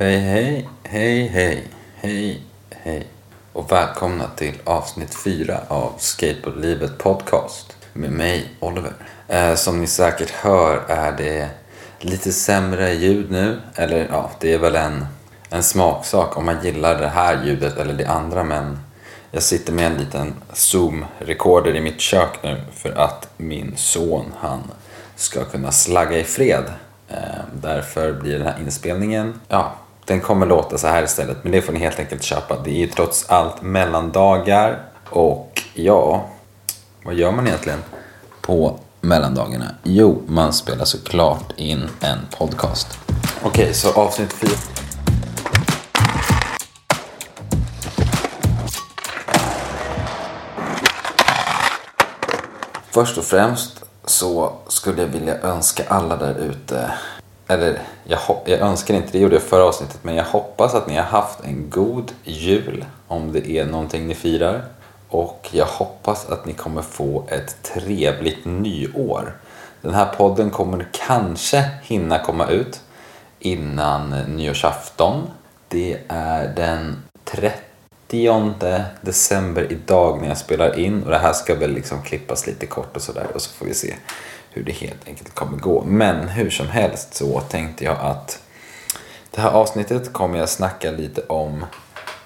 Hej, hej, hej, hej, hej, hej. Och välkomna till avsnitt fyra av Skateboardlivet podcast med mig, Oliver. Eh, som ni säkert hör är det lite sämre ljud nu. Eller ja, det är väl en, en smaksak om man gillar det här ljudet eller det andra. Men jag sitter med en liten zoom-recorder i mitt kök nu för att min son, han ska kunna slagga i fred. Eh, därför blir den här inspelningen, ja, den kommer låta så här istället. Men det får ni helt enkelt köpa. Det är ju trots allt mellandagar. Och ja, vad gör man egentligen på mellandagarna? Jo, man spelar såklart in en podcast. Okej, okay, så avsnitt 4. Först och främst så skulle jag vilja önska alla där ute eller jag, jag önskar inte, det gjorde jag förra avsnittet, men jag hoppas att ni har haft en god jul om det är någonting ni firar. Och jag hoppas att ni kommer få ett trevligt nyår. Den här podden kommer kanske hinna komma ut innan nyårsafton. Det är den 30 december idag när jag spelar in och det här ska väl liksom klippas lite kort och sådär och så får vi se hur det helt enkelt kommer gå. Men hur som helst så tänkte jag att det här avsnittet kommer jag snacka lite om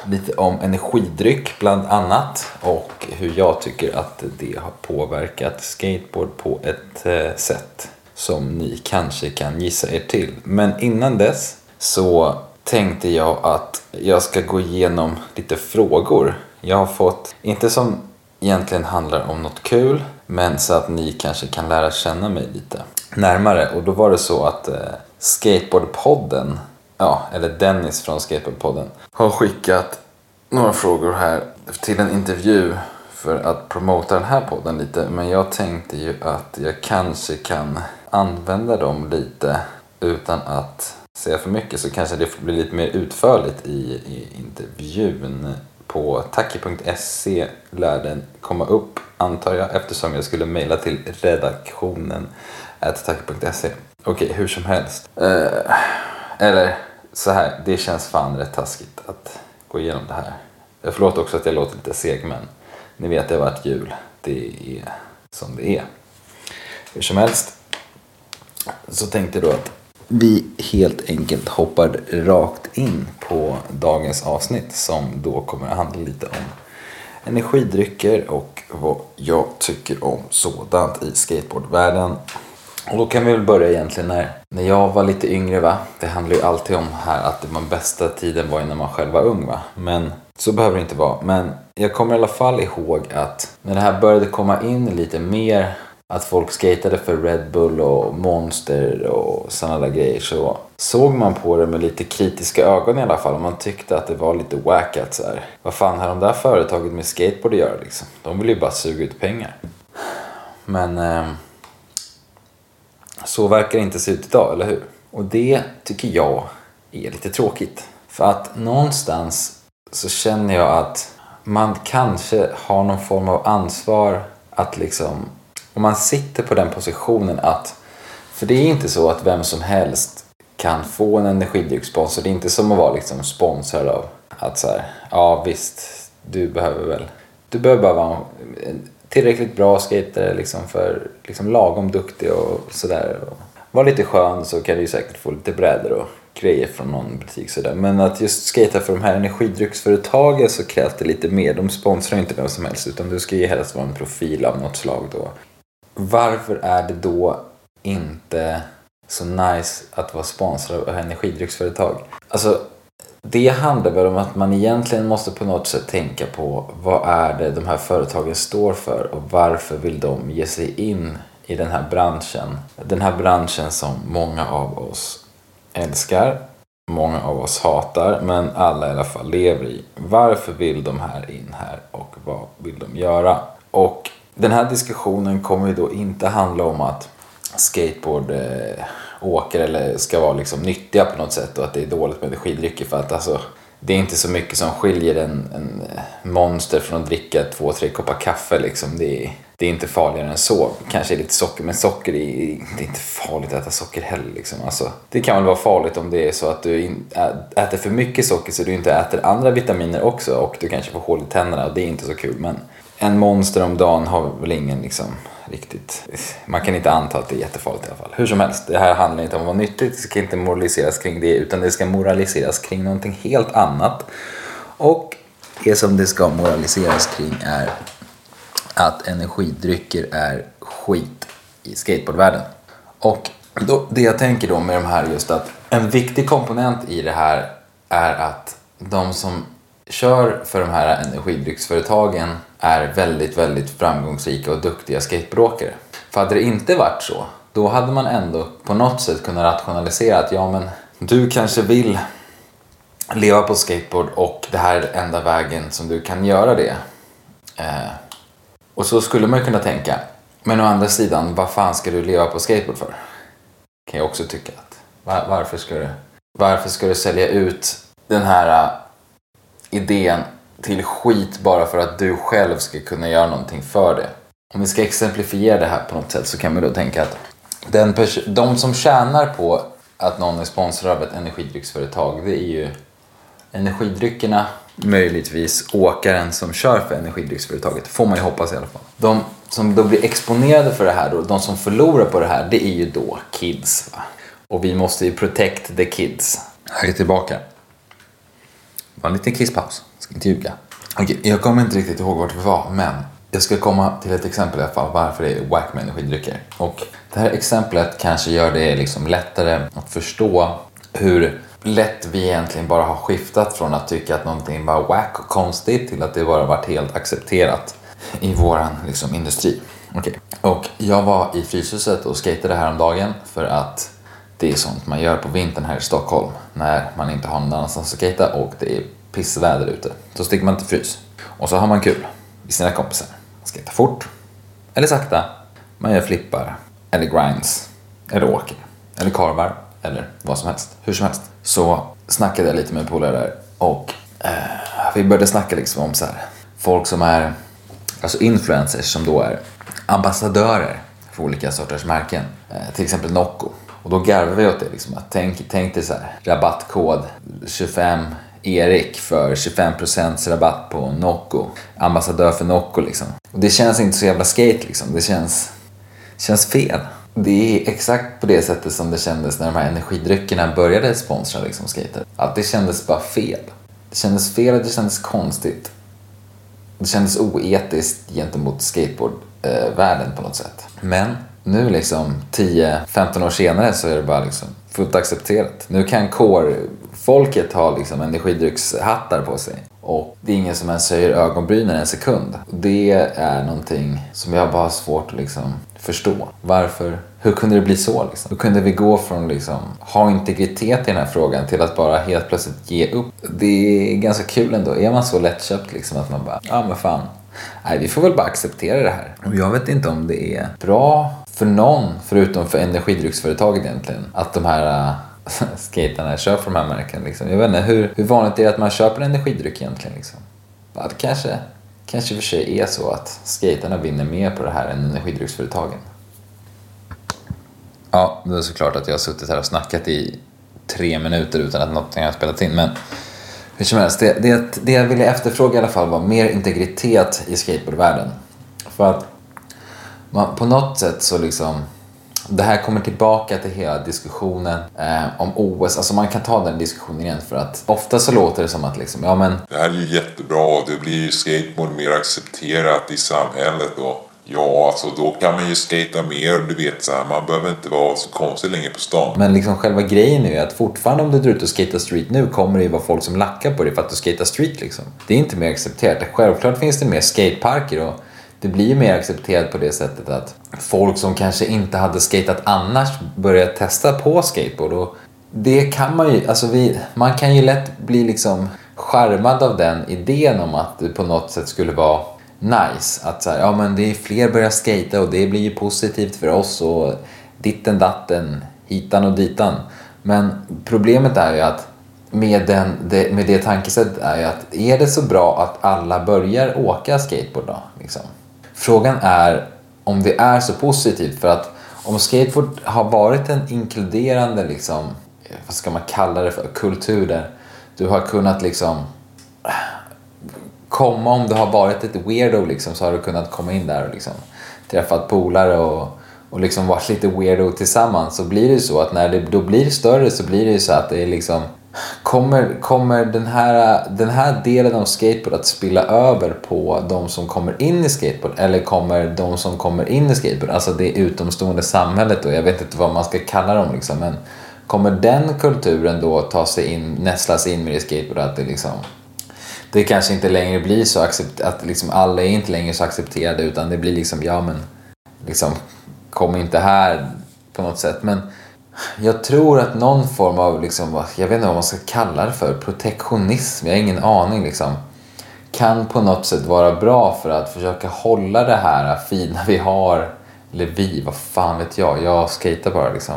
lite om energidryck bland annat och hur jag tycker att det har påverkat skateboard på ett eh, sätt som ni kanske kan gissa er till. Men innan dess så tänkte jag att jag ska gå igenom lite frågor. Jag har fått, inte som egentligen handlar om något kul men så att ni kanske kan lära känna mig lite närmare. Och då var det så att eh, Skateboardpodden, ja, eller Dennis från Skateboardpodden, har skickat några frågor här till en intervju för att promota den här podden lite. Men jag tänkte ju att jag kanske kan använda dem lite utan att säga för mycket så kanske det blir lite mer utförligt i, i intervjun. På tacki.se lär den komma upp antar jag eftersom jag skulle mejla till redaktionen tacki.se. Okej, hur som helst. Eh, eller så här, det känns fan rätt taskigt att gå igenom det här. Jag förlåt också att jag låter lite seg men ni vet det har varit jul. Det är som det är. Hur som helst så tänkte jag då att vi helt enkelt hoppar rakt in på dagens avsnitt som då kommer att handla lite om energidrycker och vad jag tycker om sådant i skateboardvärlden. Och då kan vi väl börja egentligen när, när jag var lite yngre va. Det handlar ju alltid om här att den bästa tiden var ju när man själv var ung va. Men så behöver det inte vara. Men jag kommer i alla fall ihåg att när det här började komma in lite mer att folk skatade för Red Bull och Monster och sådana där grejer så såg man på det med lite kritiska ögon i alla fall. Man tyckte att det var lite wackat så här. Vad fan har de där företaget med skateboard att göra liksom? De vill ju bara suga ut pengar. Men eh, så verkar det inte se ut idag, eller hur? Och det tycker jag är lite tråkigt. För att någonstans så känner jag att man kanske har någon form av ansvar att liksom om man sitter på den positionen att, för det är inte så att vem som helst kan få en energidryckssponsor. Det är inte som att vara liksom sponsrad av att så här, ja visst, du behöver väl, du behöver bara vara en tillräckligt bra skater liksom för liksom lagom duktig och sådär. Var lite skön så kan du säkert få lite brädor och grejer från någon butik sådär. Men att just skata för de här energidrycksföretagen så krävs det lite mer. De sponsrar inte vem som helst utan du ska ju helst vara en profil av något slag då varför är det då inte så nice att vara sponsrad av energidrycksföretag? Alltså, det handlar väl om att man egentligen måste på något sätt tänka på vad är det de här företagen står för och varför vill de ge sig in i den här branschen? Den här branschen som många av oss älskar, många av oss hatar, men alla i alla fall lever i. Varför vill de här in här och vad vill de göra? Och den här diskussionen kommer ju då inte handla om att skateboard eh, åker eller ska vara liksom nyttiga på något sätt och att det är dåligt med energidrycker för att alltså det är inte så mycket som skiljer en, en eh, monster från att dricka två, tre koppar kaffe liksom. Det är, det är inte farligare än så. Kanske lite socker, men socker är, det är inte farligt att äta socker heller. Liksom. Alltså, det kan väl vara farligt om det är så att du äter för mycket socker så du inte äter andra vitaminer också och du kanske får hål i tänderna och det är inte så kul. Men en monster om dagen har väl ingen liksom riktigt... Man kan inte anta att det är jättefarligt i alla fall. Hur som helst, det här handlar inte om att vara nyttigt, det ska inte moraliseras kring det utan det ska moraliseras kring någonting helt annat. Och det som det ska moraliseras kring är att energidrycker är skit i skateboardvärlden. Och då, det jag tänker då med de här just att en viktig komponent i det här är att de som kör för de här energidrycksföretagen är väldigt, väldigt framgångsrika och duktiga skateboardåkare. För hade det inte varit så, då hade man ändå på något sätt kunnat rationalisera att ja men du kanske vill leva på skateboard och det här är enda vägen som du kan göra det. Eh, och så skulle man kunna tänka. Men å andra sidan, vad fan ska du leva på skateboard för? Kan jag också tycka. att var, varför, ska du, varför ska du sälja ut den här idén till skit bara för att du själv ska kunna göra någonting för det? Om vi ska exemplifiera det här på något sätt så kan vi då tänka att den de som tjänar på att någon är sponsrad av ett energidrycksföretag, det är ju energidryckerna, möjligtvis åkaren som kör för energidrycksföretaget. Får man ju hoppas i alla fall. De som då blir exponerade för det här, då, de som förlorar på det här, det är ju då kids. Va? Och vi måste ju protect the kids. Här är tillbaka. Var en liten kisspaus, ska inte ljuga. Okej, jag kommer inte riktigt ihåg vart vi var, men jag ska komma till ett exempel i alla fall varför det är wack med energidrycker. Och det här exemplet kanske gör det liksom lättare att förstå hur lätt vi egentligen bara har skiftat från att tycka att någonting var wack och konstigt till att det bara varit helt accepterat i våran liksom, industri. Okay. Och jag var i Fryshuset och skejtade häromdagen för att det är sånt man gör på vintern här i Stockholm när man inte har någon annanstans att skejta och det är pissväder ute. Så sticker man till Frys och så har man kul med sina kompisar. Man skejtar fort eller sakta. Man gör flippar eller grinds eller åker eller karvar eller vad som helst, hur som helst. Så snackade jag lite med polare där och eh, vi började snacka liksom om så här, folk som är alltså influencers som då är ambassadörer för olika sorters märken. Eh, till exempel Nocco. Och då garvade vi åt det liksom att tänk, tänk dig så här, rabattkod 25 Erik för 25% rabatt på Nocco. Ambassadör för Nocco liksom. Och det känns inte så jävla skate liksom. Det känns, känns fel det är exakt på det sättet som det kändes när de här energidryckerna började sponsra liksom skater. Att det kändes bara fel. Det kändes fel och det kändes konstigt. Det kändes oetiskt gentemot skateboardvärlden eh, på något sätt. Men nu liksom 10-15 år senare så är det bara liksom fullt accepterat. Nu kan core-folket ha liksom energidryckshattar på sig. Och det är ingen som ens höjer ögonbrynen en sekund. Det är någonting som jag bara har svårt att liksom förstå. Varför? Hur kunde det bli så? Liksom? Hur kunde vi gå från liksom ha integritet i den här frågan till att bara helt plötsligt ge upp? Det är ganska kul ändå. Är man så lättköpt liksom att man bara, ja men fan. Nej, vi får väl bara acceptera det här. Och jag vet inte om det är bra för någon, förutom för energidrycksföretaget egentligen, att de här äh, skaterna kör för de här märkena. Liksom. Jag vet inte, hur, hur vanligt är det att man köper en energidryck egentligen? Liksom? Ja, det kanske, kanske för sig är så att skaterna vinner mer på det här än energidrycksföretagen. Ja, det är såklart att jag har suttit här och snackat i tre minuter utan att någonting har spelats in. Men hur som helst, det, det, det jag ville efterfråga i alla fall var mer integritet i skateboardvärlden. För att man, på något sätt så liksom det här kommer tillbaka till hela diskussionen eh, om OS. Alltså man kan ta den diskussionen igen för att ofta så låter det som att liksom, ja men... Det här är ju jättebra och det blir ju skateboard mer accepterat i samhället och Ja, alltså då kan man ju skata mer, du vet så här, man behöver inte vara så konstig längre på stan. Men liksom själva grejen är ju att fortfarande om du drar ut och skater street nu kommer det ju vara folk som lackar på dig för att du skater street liksom. Det är inte mer accepterat. Självklart finns det mer skateparker och det blir ju mer accepterat på det sättet att folk som kanske inte hade skatat annars börjar testa på skateboard. Och det kan man ju, alltså vi, man kan ju lätt bli liksom charmad av den idén om att det på något sätt skulle vara nice. Att så här, ja men det är fler börjar skata och det blir ju positivt för oss och ditten datten, hitan och ditan. Men problemet är ju att med, den, det, med det tankesättet är ju att är det så bra att alla börjar åka skateboard då? Liksom? Frågan är om det är så positivt för att om skateboard har varit en inkluderande, liksom, vad ska man kalla det för, kultur där du har kunnat liksom komma om du har varit lite weirdo liksom, så har du kunnat komma in där och liksom träffat polare och, och liksom varit lite weirdo tillsammans. Så blir det ju så att när det då blir större så blir det ju så att det är liksom Kommer, kommer den, här, den här delen av skateboard att spilla över på de som kommer in i skateboard eller kommer de som kommer in i skateboard, alltså det utomstående samhället och jag vet inte vad man ska kalla dem liksom, men kommer den kulturen då ta sig in, nästlas in med i skateboard att det liksom det kanske inte längre blir så accept, att liksom alla är inte längre så accepterade utan det blir liksom, ja men liksom kom inte här på något sätt. Men jag tror att någon form av, liksom, jag vet inte vad man ska kalla det för, protektionism, jag har ingen aning liksom, kan på något sätt vara bra för att försöka hålla det här fina vi har, eller vi, vad fan vet jag, jag skejtar bara liksom.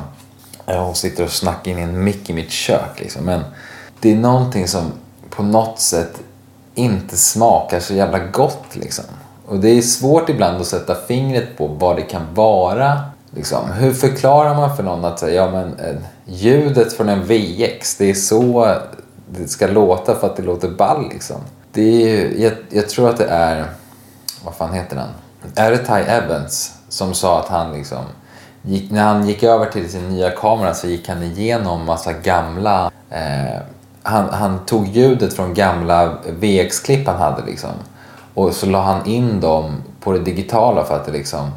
Jag sitter och snackar in i en mick i mitt kök liksom, men det är någonting som på något sätt inte smakar så jävla gott liksom. Och det är svårt ibland att sätta fingret på vad det kan vara. Liksom. Hur förklarar man för någon att ja, men, eh, ljudet från en VX, det är så det ska låta för att det låter ball liksom. Det är, jag, jag tror att det är, vad fan heter den? Är det Ty Evans som sa att han liksom gick, när han gick över till sin nya kamera så gick han igenom massa gamla eh, han, han tog ljudet från gamla VX-klipp han hade liksom. Och så la han in dem på det digitala för att det liksom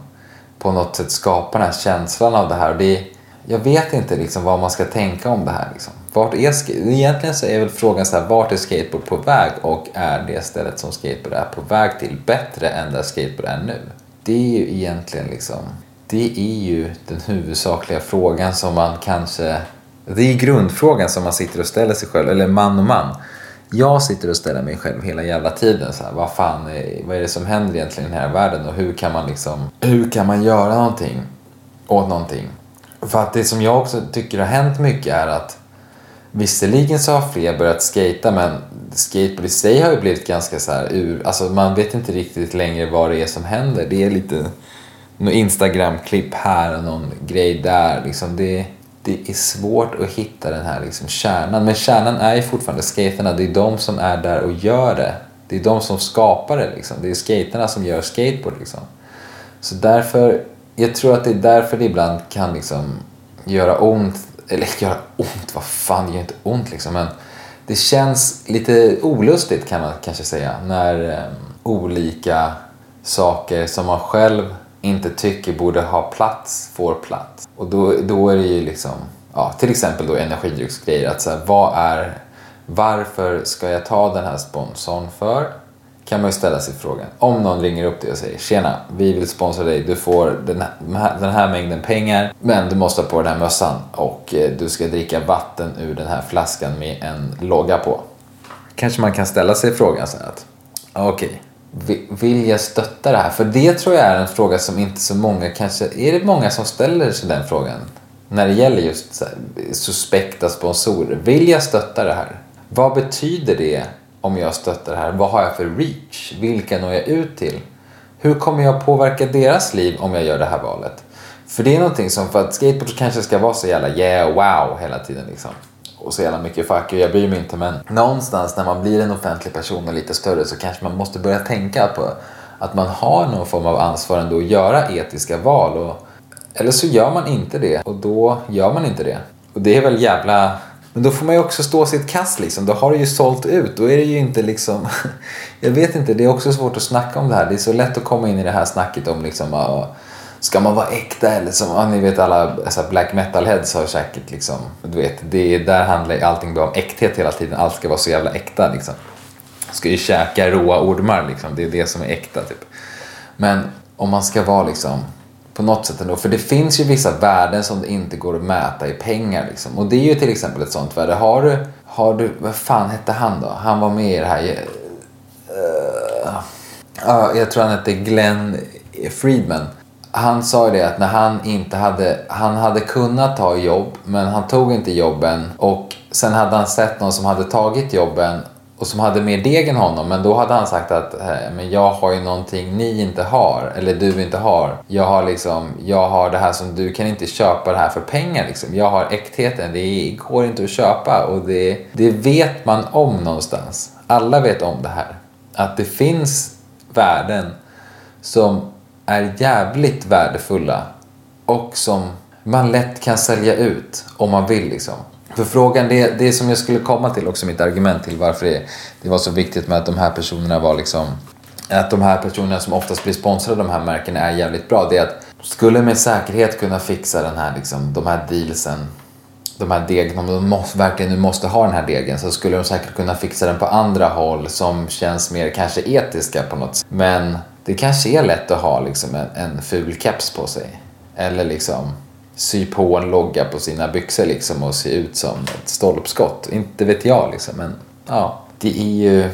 på något sätt skapar den här känslan av det här. Och det, jag vet inte liksom vad man ska tänka om det här. Liksom. Vart är, egentligen så är väl frågan så här, vart är skateboard på väg och är det stället som skateboard är på väg till bättre än där skateboard är nu? Det är ju egentligen liksom, det är ju den huvudsakliga frågan som man kanske det är grundfrågan som man sitter och ställer sig själv, eller man och man. Jag sitter och ställer mig själv hela jävla tiden. Så här, vad fan är, vad är det som händer egentligen i den här världen och hur kan man liksom, hur kan man göra någonting åt någonting? För att det som jag också tycker har hänt mycket är att visserligen så har fler börjat skata men skateboard i sig har ju blivit ganska så här ur, alltså man vet inte riktigt längre vad det är som händer. Det är lite något Instagram-klipp här och någon grej där liksom. Det det är svårt att hitta den här liksom kärnan. Men kärnan är ju fortfarande skaterna. Det är de som är där och gör det. Det är de som skapar det. Liksom. Det är skaterna som gör skateboard. Liksom. Så därför, jag tror att det är därför det ibland kan liksom göra ont. Eller göra ont, vad fan, det gör inte ont liksom. Men det känns lite olustigt kan man kanske säga. När um, olika saker som man själv inte tycker borde ha plats får plats. Och då, då är det ju liksom, ja, till exempel då energidrycksgrejer. Att så här, vad är, varför ska jag ta den här sponsorn för? Kan man ju ställa sig frågan. Om någon ringer upp dig och säger Tjena, vi vill sponsra dig. Du får den här, den här mängden pengar. Men du måste ha på den här mössan. Och eh, du ska dricka vatten ur den här flaskan med en logga på. Kanske man kan ställa sig frågan så här att ah, okej, okay, vill jag stötta det här? För det tror jag är en fråga som inte så många kanske... Är det många som ställer sig den frågan? När det gäller just suspekta sponsorer. Vill jag stötta det här? Vad betyder det om jag stöttar det här? Vad har jag för reach? Vilka når jag ut till? Hur kommer jag påverka deras liv om jag gör det här valet? För det är någonting som, för att skateboard kanske ska vara så jävla yeah, wow hela tiden liksom och så jävla mycket fuck jag bryr mig inte men någonstans när man blir en offentlig person och lite större så kanske man måste börja tänka på att man har någon form av ansvar ändå att göra etiska val. Och, eller så gör man inte det och då gör man inte det. Och det är väl jävla... Men då får man ju också stå sitt kast liksom. Då har du ju sålt ut. Då är det ju inte liksom... jag vet inte, det är också svårt att snacka om det här. Det är så lätt att komma in i det här snacket om liksom ska man vara äkta eller som, ja, ni vet alla alltså black metal heads har säkert liksom, du vet, det, där handlar allting bara om äkthet hela tiden. Allt ska vara så jävla äkta liksom. Ska ju käka råa ormar liksom, det är det som är äkta typ. Men om man ska vara liksom på något sätt ändå, för det finns ju vissa värden som det inte går att mäta i pengar liksom. Och det är ju till exempel ett sånt värde. Har du, har du, vad fan hette han då? Han var med i det här, uh, uh, jag tror han hette Glenn Friedman han sa det att när han inte hade, han hade kunnat ta jobb men han tog inte jobben och sen hade han sett någon som hade tagit jobben och som hade mer deg än honom. Men då hade han sagt att men jag har ju någonting ni inte har, eller du inte har. Jag har liksom, jag har det här som du kan inte köpa det här för pengar liksom. Jag har äktheten, det går inte att köpa och det, det vet man om någonstans. Alla vet om det här. Att det finns värden som är jävligt värdefulla och som man lätt kan sälja ut om man vill liksom. För frågan, det, det som jag skulle komma till också, mitt argument till varför det, det var så viktigt med att de här personerna var liksom att de här personerna som oftast blir sponsrade av de här märkena är jävligt bra. Det är att skulle med säkerhet kunna fixa den här, liksom, de här dealsen, de här degen, om de måste, verkligen nu måste ha den här degen så skulle de säkert kunna fixa den på andra håll som känns mer kanske etiska på något sätt. Men det kanske är lätt att ha liksom en, en ful keps på sig. Eller liksom sy på en logga på sina byxor liksom och se ut som ett stolpskott. Inte vet jag liksom, men ja. Det är ju,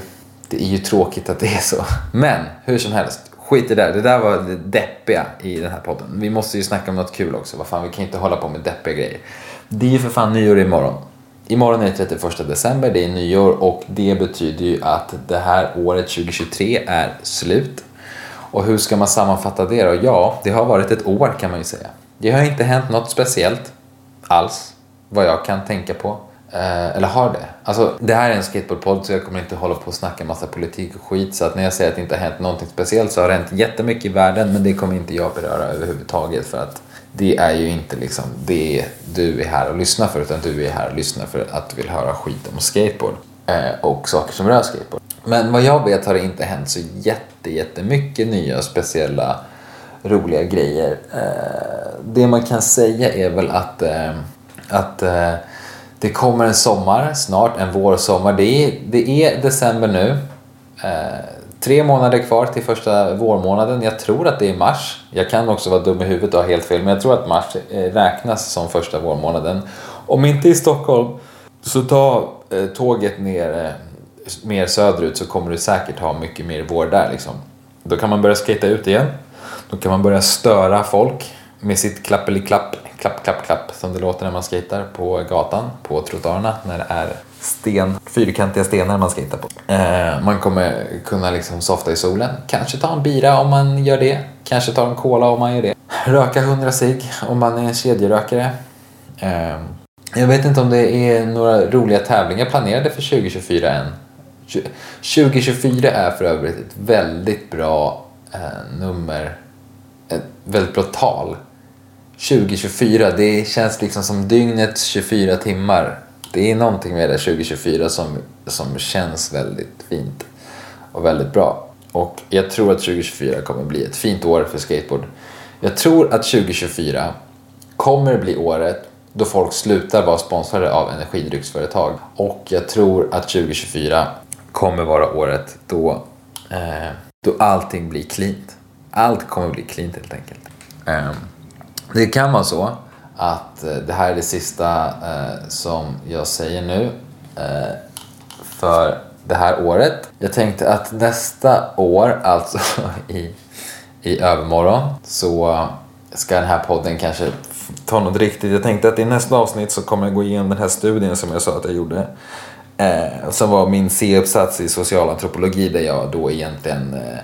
det är ju tråkigt att det är så. Men hur som helst, skit i det där. Det där var det deppiga i den här podden. Vi måste ju snacka om något kul också. Vad fan, vi kan inte hålla på med deppiga grejer. Det är ju för fan nyår imorgon. Imorgon är det 31 december, det är nyår och det betyder ju att det här året 2023 är slut. Och hur ska man sammanfatta det då? Ja, det har varit ett år kan man ju säga. Det har inte hänt något speciellt alls, vad jag kan tänka på. Eh, eller har det? Alltså, det här är en skateboardpodd så jag kommer inte hålla på och snacka massa politik och skit. Så att när jag säger att det inte har hänt någonting speciellt så har det hänt jättemycket i världen men det kommer inte jag beröra överhuvudtaget för att det är ju inte liksom det du är här och lyssnar för utan du är här och lyssnar för att du vill höra skit om skateboard eh, och saker som rör skateboard. Men vad jag vet har det inte hänt så jätte, jättemycket nya speciella roliga grejer. Eh, det man kan säga är väl att, eh, att eh, det kommer en sommar snart, en vårsommar. Det är, det är december nu. Eh, tre månader kvar till första vårmånaden. Jag tror att det är mars. Jag kan också vara dum i huvudet och ha helt fel, men jag tror att mars eh, räknas som första vårmånaden. Om inte i Stockholm, så ta eh, tåget ner mer söderut så kommer du säkert ha mycket mer vår där liksom. Då kan man börja skita ut igen. Då kan man börja störa folk med sitt klappeliklapp, klapp, klapp, klapp som det låter när man skejtar på gatan, på trottoarerna när det är sten, fyrkantiga stenar man skejtar på. Eh, man kommer kunna liksom softa i solen, kanske ta en bira om man gör det, kanske ta en cola om man gör det. Röka 100 cigg om man är en kedjerökare. Eh, jag vet inte om det är några roliga tävlingar planerade för 2024 än. 2024 är för övrigt ett väldigt bra eh, nummer ett väldigt bra tal. 2024, det känns liksom som dygnets 24 timmar. Det är någonting med det 2024 som, som känns väldigt fint och väldigt bra. Och jag tror att 2024 kommer bli ett fint år för skateboard. Jag tror att 2024 kommer bli året då folk slutar vara sponsrade av energidrycksföretag. Och jag tror att 2024 kommer vara året då, eh, då allting blir cleant. Allt kommer bli cleant helt enkelt. Eh, det kan vara så att eh, det här är det sista eh, som jag säger nu eh, för det här året. Jag tänkte att nästa år, alltså i, i övermorgon, så ska den här podden kanske ta något riktigt. Jag tänkte att i nästa avsnitt så kommer jag gå igenom den här studien som jag sa att jag gjorde. Eh, som var min C-uppsats i socialantropologi där jag då egentligen eh,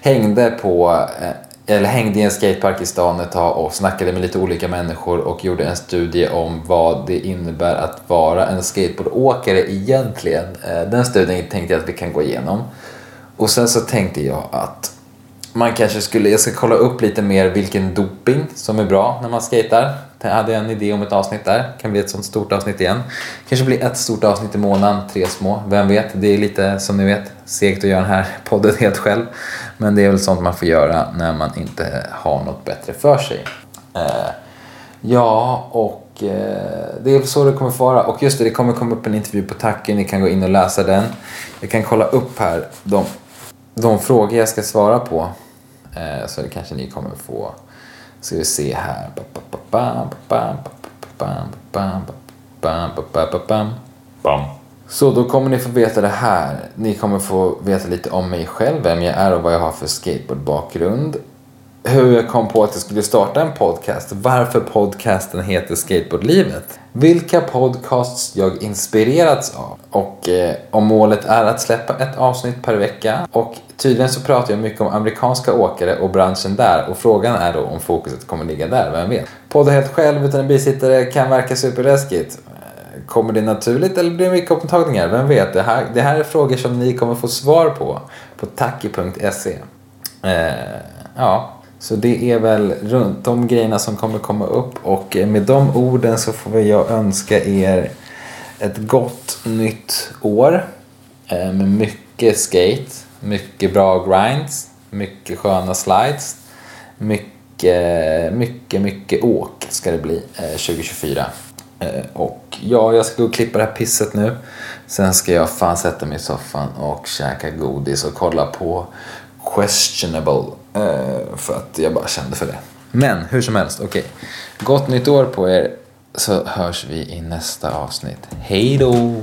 hängde på eh, eller hängde i en skatepark i stan ett tag och snackade med lite olika människor och gjorde en studie om vad det innebär att vara en skateboardåkare egentligen. Eh, den studien tänkte jag att vi kan gå igenom. Och sen så tänkte jag att man kanske skulle, jag ska kolla upp lite mer vilken doping som är bra när man skater. Jag hade en idé om ett avsnitt där, kan bli ett sånt stort avsnitt igen. Kanske blir ett stort avsnitt i månaden, tre små, vem vet? Det är lite som ni vet segt att göra den här podden helt själv. Men det är väl sånt man får göra när man inte har något bättre för sig. Eh, ja, och eh, det är så det kommer vara. Och just det, det kommer komma upp en intervju på Tacken, ni kan gå in och läsa den. Jag kan kolla upp här de, de frågor jag ska svara på. Eh, så det kanske ni kommer få. Ska vi se här. Så då kommer ni få veta det här. Ni kommer få veta lite om mig själv, vem jag är och vad jag har för skateboardbakgrund hur jag kom på att jag skulle starta en podcast. Varför podcasten heter Skateboardlivet. Vilka podcasts jag inspirerats av. Och eh, om målet är att släppa ett avsnitt per vecka. Och tydligen så pratar jag mycket om amerikanska åkare och branschen där. Och frågan är då om fokuset kommer ligga där, vem vet. Podda helt själv utan en bisittare kan verka superläskigt. Eh, kommer det naturligt eller blir det mycket upptagningar? Vem vet? Det här, det här är frågor som ni kommer få svar på på tacki.se. Eh, ja, så det är väl runt de grejerna som kommer komma upp och med de orden så får jag önska er ett gott nytt år eh, med mycket skate, mycket bra grinds, mycket sköna slides, mycket, mycket, mycket åk ska det bli eh, 2024. Eh, och ja, jag ska gå och klippa det här pisset nu. Sen ska jag fan sätta mig i soffan och käka godis och kolla på Questionable. Eh, för att jag bara kände för det. Men hur som helst, okej. Gott nytt år på er så hörs vi i nästa avsnitt. Hej då!